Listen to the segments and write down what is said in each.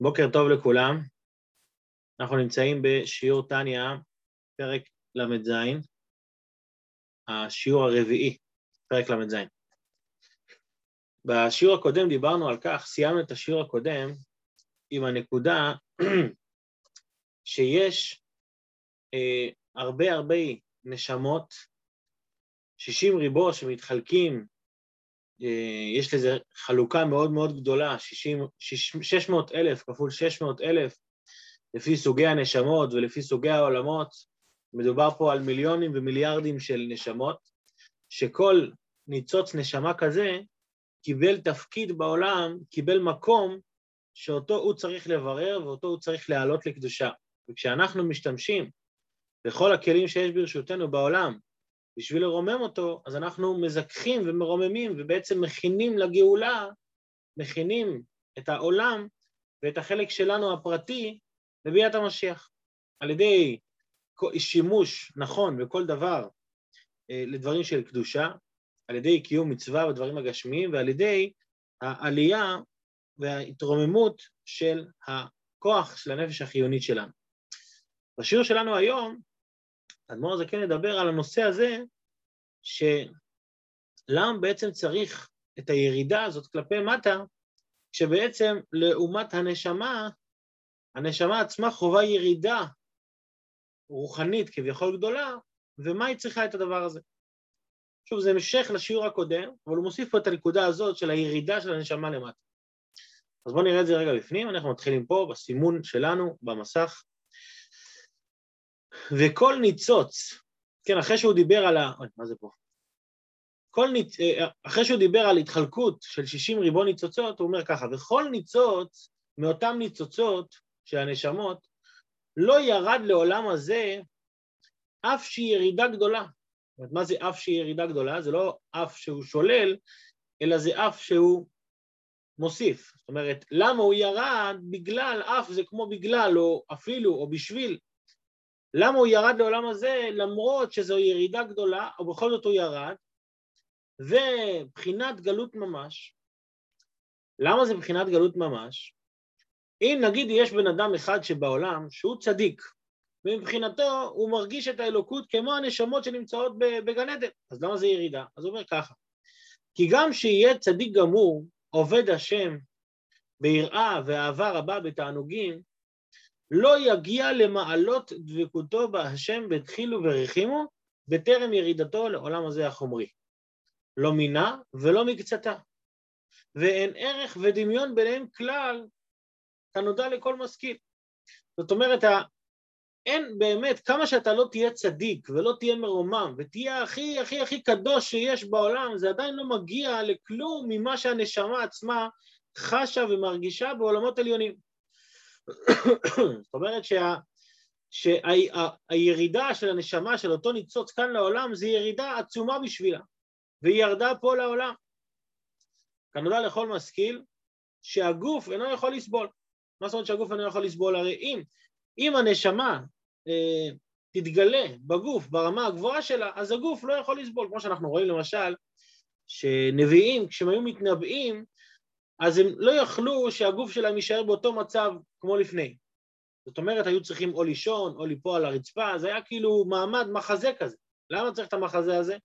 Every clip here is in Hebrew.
בוקר טוב לכולם. אנחנו נמצאים בשיעור טניה, פרק ל"ז, השיעור הרביעי, פרק ל"ז. בשיעור הקודם דיברנו על כך, סיימנו את השיעור הקודם עם הנקודה שיש אה, הרבה הרבה נשמות, 60 ריבו שמתחלקים יש לזה חלוקה מאוד מאוד גדולה, 60, 600 אלף כפול 600 אלף, לפי סוגי הנשמות ולפי סוגי העולמות, מדובר פה על מיליונים ומיליארדים של נשמות, שכל ניצוץ נשמה כזה קיבל תפקיד בעולם, קיבל מקום שאותו הוא צריך לברר ואותו הוא צריך להעלות לקדושה. וכשאנחנו משתמשים בכל הכלים שיש ברשותנו בעולם בשביל לרומם אותו, אז אנחנו מזכחים ומרוממים ובעצם מכינים לגאולה, מכינים את העולם ואת החלק שלנו הפרטי לביאת המשיח. על ידי שימוש נכון בכל דבר אה, לדברים של קדושה, על ידי קיום מצווה ודברים הגשמיים ועל ידי העלייה וההתרוממות של הכוח של הנפש החיונית שלנו. בשיעור שלנו היום האדמו"ר הזה כן ידבר על הנושא הזה, שלמה בעצם צריך את הירידה הזאת כלפי מטה, כשבעצם לעומת הנשמה, הנשמה עצמה חווה ירידה רוחנית כביכול גדולה, ומה היא צריכה את הדבר הזה? שוב, זה המשך לשיעור הקודם, אבל הוא מוסיף פה את הנקודה הזאת של הירידה של הנשמה למטה. אז בואו נראה את זה רגע בפנים, אנחנו מתחילים פה בסימון שלנו במסך. וכל ניצוץ, כן, אחרי שהוא דיבר על ה... אוי, מה זה פה? כל ניצ... אה, אחרי שהוא דיבר על התחלקות של 60 ריבון ניצוצות, הוא אומר ככה, וכל ניצוץ מאותם ניצוצות של הנשמות לא ירד לעולם הזה אף שהיא ירידה גדולה. זאת אומרת, מה זה אף שהיא ירידה גדולה? זה לא אף שהוא שולל, אלא זה אף שהוא מוסיף. זאת אומרת, למה הוא ירד? בגלל, אף זה כמו בגלל, או אפילו, או בשביל. למה הוא ירד לעולם הזה למרות שזו ירידה גדולה, או בכל זאת הוא ירד, ובחינת גלות ממש. למה זה בחינת גלות ממש? אם נגיד יש בן אדם אחד שבעולם שהוא צדיק, ומבחינתו הוא מרגיש את האלוקות כמו הנשמות שנמצאות בגן עדן, אז למה זה ירידה? אז הוא אומר ככה, כי גם שיהיה צדיק גמור, עובד השם ביראה ואהבה רבה בתענוגים, לא יגיע למעלות דבקותו בהשם בדחילו ורחימו, בטרם ירידתו לעולם הזה החומרי. לא מינה ולא מקצתה. ואין ערך ודמיון ביניהם כלל, כנודע לכל משכיל. זאת אומרת, אין באמת, כמה שאתה לא תהיה צדיק ולא תהיה מרומם ותהיה הכי הכי הכי קדוש שיש בעולם, זה עדיין לא מגיע לכלום ממה שהנשמה עצמה חשה ומרגישה בעולמות עליונים. זאת אומרת שה, שהירידה של הנשמה של אותו ניצוץ כאן לעולם זה ירידה עצומה בשבילה, והיא ירדה פה לעולם. כנודע לכל משכיל שהגוף אינו יכול לסבול. מה זאת אומרת שהגוף אינו יכול לסבול? הרי אם, אם הנשמה אה, תתגלה בגוף ברמה הגבוהה שלה, אז הגוף לא יכול לסבול. כמו שאנחנו רואים למשל, שנביאים, כשהם היו מתנבאים, אז הם לא יכלו שהגוף שלהם יישאר באותו מצב כמו לפני. זאת אומרת, היו צריכים או לישון או ליפול על הרצפה, זה היה כאילו מעמד מחזה כזה. למה צריך את המחזה הזה?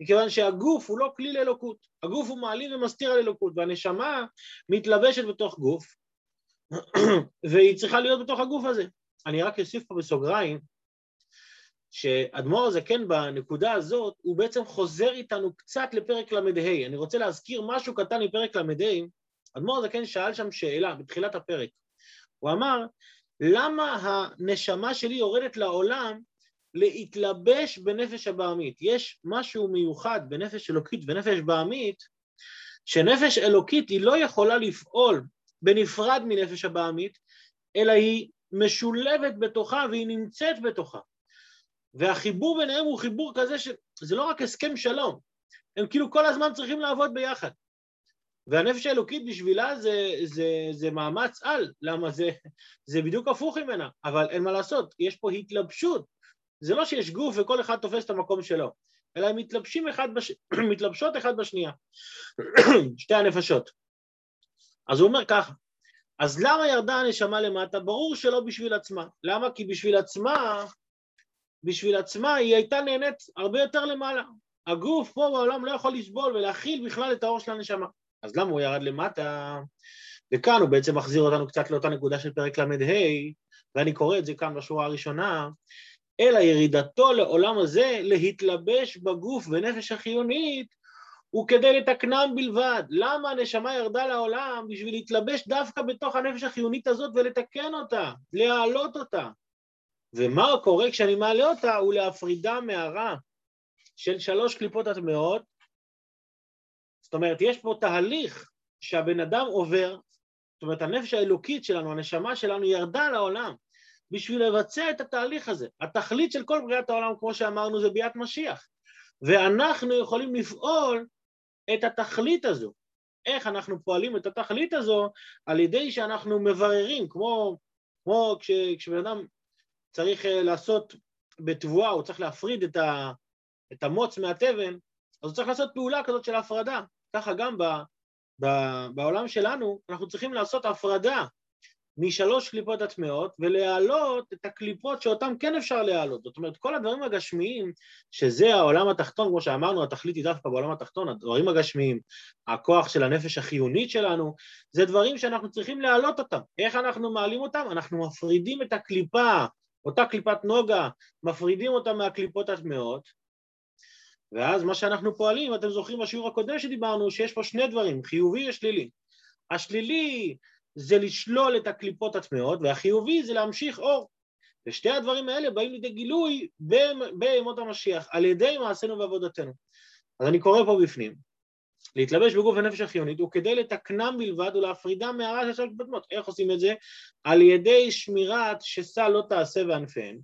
מכיוון שהגוף הוא לא כלי לאלוקות. הגוף הוא מעלים ומסתיר על אלוקות, והנשמה מתלבשת בתוך גוף, והיא צריכה להיות בתוך הגוף הזה. אני רק אוסיף פה בסוגריים, שאדמו"ר הזה כן בנקודה הזאת, הוא בעצם חוזר איתנו קצת לפרק ל"ה. אני רוצה להזכיר משהו קטן מפרק ל"ה, אדמו"ר הזקן שאל שם שאלה בתחילת הפרק. הוא אמר, למה הנשמה שלי יורדת לעולם להתלבש בנפש הבעמית? יש משהו מיוחד בנפש אלוקית ונפש בעמית, שנפש אלוקית היא לא יכולה לפעול בנפרד מנפש הבעמית, אלא היא משולבת בתוכה והיא נמצאת בתוכה. והחיבור ביניהם הוא חיבור כזה שזה לא רק הסכם שלום, הם כאילו כל הזמן צריכים לעבוד ביחד. והנפש האלוקית בשבילה זה, זה, זה מאמץ על, למה זה, זה בדיוק הפוך ממנה, אבל אין מה לעשות, יש פה התלבשות, זה לא שיש גוף וכל אחד תופס את המקום שלו, אלא הם מתלבשים אחד בש... מתלבשות אחד בשנייה, שתי הנפשות. אז הוא אומר ככה, אז למה ירדה הנשמה למטה? ברור שלא בשביל עצמה. למה? כי בשביל עצמה, בשביל עצמה היא הייתה נהנית הרבה יותר למעלה. הגוף פה בעולם לא יכול לסבול ולהכיל בכלל את האור של הנשמה. אז למה הוא ירד למטה? וכאן הוא בעצם מחזיר אותנו קצת לאותה נקודה של פרק ל"ה, ואני קורא את זה כאן בשורה הראשונה, אלא ירידתו לעולם הזה להתלבש בגוף ונפש החיונית הוא כדי לתקנם בלבד. למה הנשמה ירדה לעולם? בשביל להתלבש דווקא בתוך הנפש החיונית הזאת ולתקן אותה, להעלות אותה. ומה קורה כשאני מעלה אותה? הוא להפרידה מהרע של שלוש קליפות הטמעות. זאת אומרת, יש פה תהליך שהבן אדם עובר, זאת אומרת, הנפש האלוקית שלנו, הנשמה שלנו, ירדה לעולם בשביל לבצע את התהליך הזה. התכלית של כל בריאת העולם, כמו שאמרנו, זה ביאת משיח. ואנחנו יכולים לפעול את התכלית הזו. איך אנחנו פועלים את התכלית הזו? על ידי שאנחנו מבררים, כמו, כמו כש, כשבן אדם צריך אה, לעשות בתבואה, הוא צריך להפריד את, ה, את המוץ מהתבן, אז הוא צריך לעשות פעולה כזאת של הפרדה. ככה גם ב, ב, בעולם שלנו, אנחנו צריכים לעשות הפרדה משלוש קליפות הטמעות ולהעלות את הקליפות שאותן כן אפשר להעלות. זאת אומרת, כל הדברים הגשמיים, שזה העולם התחתון, כמו שאמרנו, התכלית היא דווקא בעולם התחתון, הדברים הגשמיים, הכוח של הנפש החיונית שלנו, זה דברים שאנחנו צריכים להעלות אותם. איך אנחנו מעלים אותם? אנחנו מפרידים את הקליפה, אותה קליפת נוגה, מפרידים אותה מהקליפות הטמעות, ואז מה שאנחנו פועלים, אתם זוכרים בשיעור הקודם שדיברנו, שיש פה שני דברים, חיובי ושלילי. השלילי זה לשלול את הקליפות הטמעות, והחיובי זה להמשיך אור. ושתי הדברים האלה באים לידי גילוי בימות המשיח, על ידי מעשינו ועבודתנו. אז אני קורא פה בפנים, להתלבש בגוף הנפש החיונית הוא כדי לתקנם בלבד ולהפרידם מהרע של שלוש קדמות. איך עושים את זה? על ידי שמירת שסה לא תעשה וענפיהם,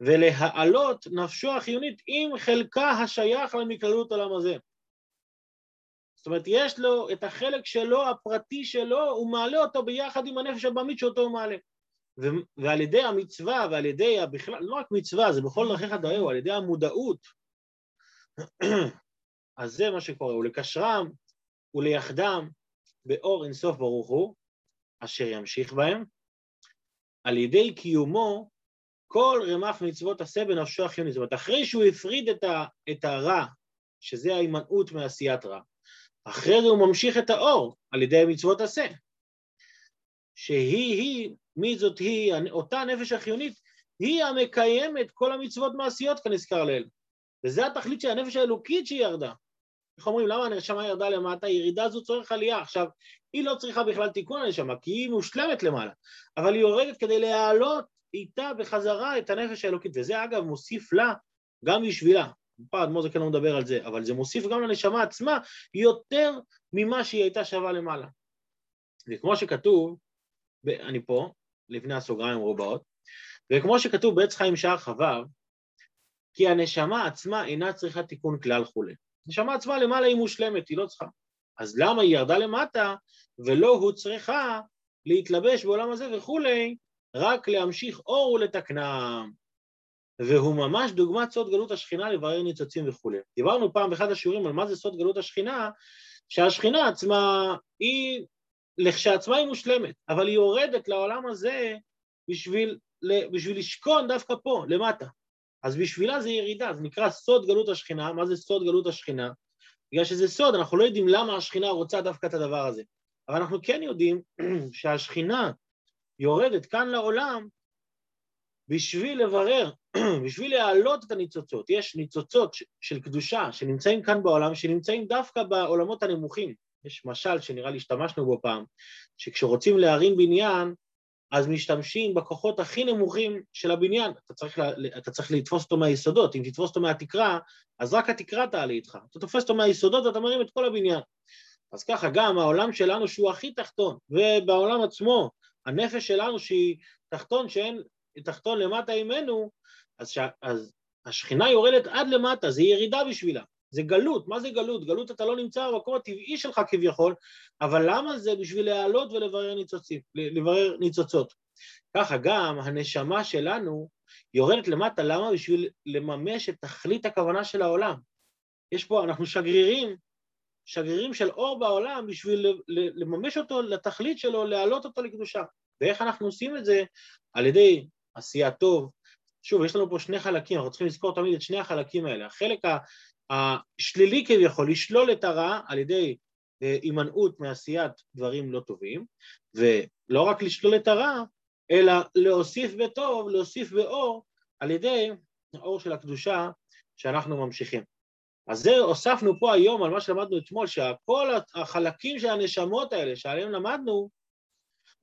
ולהעלות נפשו החיונית עם חלקה השייך למכללות עולם הזה. זאת אומרת, יש לו את החלק שלו, הפרטי שלו, הוא מעלה אותו ביחד עם הנפש הבמית שאותו הוא מעלה. ו- ועל ידי המצווה ועל ידי, בכלל, לא רק מצווה, זה בכל דרכיך דאהו, על ידי המודעות, אז זה מה שקורה, ולקשרם וליחדם באור אינסוף ברוך הוא, אשר ימשיך בהם, על ידי קיומו כל רמ"ח מצוות עשה בנפשו החיוני. זאת אומרת, אחרי שהוא הפריד את, ה, את הרע, שזה ההימנעות מעשיית רע, אחרי זה הוא ממשיך את האור על ידי מצוות עשה, שהיא-היא, מי זאת היא, אותה נפש החיונית, היא המקיימת כל המצוות מעשיות כנזכר לאל. וזה התכלית של הנפש האלוקית שהיא ירדה. איך אומרים, למה הנשמה ירדה למטה? הירידה הזו צורך עלייה. עכשיו, היא לא צריכה בכלל תיקון הנשמה, כי היא מושלמת למעלה, אבל היא יורדת כדי להעלות איתה בחזרה את הנפש האלוקית, וזה אגב מוסיף לה גם בשבילה. פעם אדמו"ר זה כן לא מדבר על זה, אבל זה מוסיף גם לנשמה עצמה יותר ממה שהיא הייתה שווה למעלה. וכמו שכתוב, אני פה, לפני הסוגריים רובעות, וכמו שכתוב בעץ חיים שער חוו, כי הנשמה עצמה אינה צריכה תיקון כלל כולי. הנשמה עצמה למעלה היא מושלמת, היא לא צריכה. אז למה היא ירדה למטה ולא הוא צריכה להתלבש בעולם הזה וכולי, רק להמשיך אור ולתקנם. והוא ממש דוגמת סוד גלות השכינה לברר ניצוצים וכולי. דיברנו פעם באחד השיעורים על מה זה סוד גלות השכינה, שהשכינה עצמה היא, לכשעצמה היא מושלמת, אבל היא יורדת לעולם הזה בשביל, בשביל לשכון דווקא פה, למטה. אז בשבילה זה ירידה, זה נקרא סוד גלות השכינה. מה זה סוד גלות השכינה? בגלל שזה סוד, אנחנו לא יודעים למה השכינה רוצה דווקא את הדבר הזה. אבל אנחנו כן יודעים שהשכינה יורדת כאן לעולם בשביל לברר, בשביל להעלות את הניצוצות. יש ניצוצות של קדושה שנמצאים כאן בעולם, שנמצאים דווקא בעולמות הנמוכים. יש משל שנראה לי השתמשנו בו פעם, שכשרוצים להרים בניין, אז משתמשים בכוחות הכי נמוכים של הבניין. אתה צריך, לה, אתה צריך לתפוס אותו מהיסודות, אם תתפוס אותו מהתקרה, אז רק התקרה תעלה איתך. אתה תופס אותו מהיסודות ואתה מרים את כל הבניין. אז ככה גם העולם שלנו שהוא הכי תחתון, ובעולם עצמו, הנפש שלנו שהיא תחתון שאין, תחתון למטה ממנו, אז, ש, אז השכינה יורדת עד למטה, זה ירידה בשבילה. זה גלות, מה זה גלות? גלות אתה לא נמצא במקום הטבעי שלך כביכול, אבל למה זה? בשביל להעלות ולברר ניצוצים, לברר ניצוצות. ככה גם הנשמה שלנו יורדת למטה, למה? בשביל לממש את תכלית הכוונה של העולם. יש פה, אנחנו שגרירים שגרירים של אור בעולם בשביל לממש אותו לתכלית שלו, להעלות אותו לקדושה. ואיך אנחנו עושים את זה? על ידי עשייה טוב. שוב, יש לנו פה שני חלקים, אנחנו צריכים לזכור תמיד את שני החלקים האלה. החלק השלילי כביכול, לשלול את הרע על ידי אה, הימנעות מעשיית דברים לא טובים, ולא רק לשלול את הרע, אלא להוסיף בטוב, להוסיף באור, על ידי האור של הקדושה שאנחנו ממשיכים. אז זה הוספנו פה היום על מה שלמדנו אתמול, שכל החלקים של הנשמות האלה שעליהם למדנו,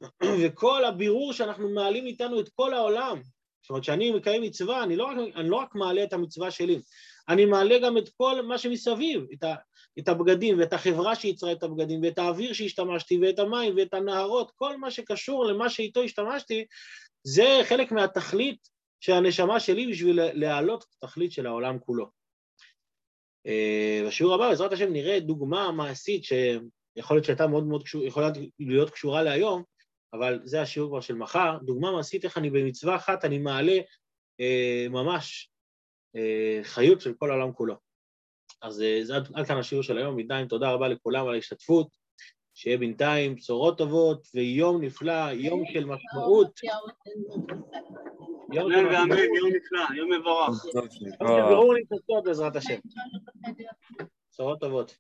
וכל הבירור שאנחנו מעלים איתנו את כל העולם, זאת אומרת שאני מקיים מצווה, אני לא, אני לא רק מעלה את המצווה שלי, אני מעלה גם את כל מה שמסביב, את, ה, את הבגדים ואת החברה שיצרה את הבגדים ואת האוויר שהשתמשתי ואת המים ואת הנהרות, כל מה שקשור למה שאיתו השתמשתי, זה חלק מהתכלית של הנשמה שלי בשביל להעלות את התכלית של העולם כולו. אה, בשיעור הבא, בעזרת השם, נראה דוגמה מעשית שיכול להיות שהייתה מאוד מאוד קשור, יכולה להיות קשורה להיום, אבל זה השיעור כבר של מחר. דוגמה מעשית איך אני במצווה אחת, אני מעלה אה, ממש אה, חיות של כל העולם כולו. אז אה, זה עד, עד כאן השיעור של היום. בינתיים תודה רבה לכולם על ההשתתפות. שיהיה בינתיים בשורות טובות ויום נפלא, יום של משמעות. יום ואמן, יום נפלא, יום מבורך. יום של בירור נפלאות בעזרת השם. בשורות טובות.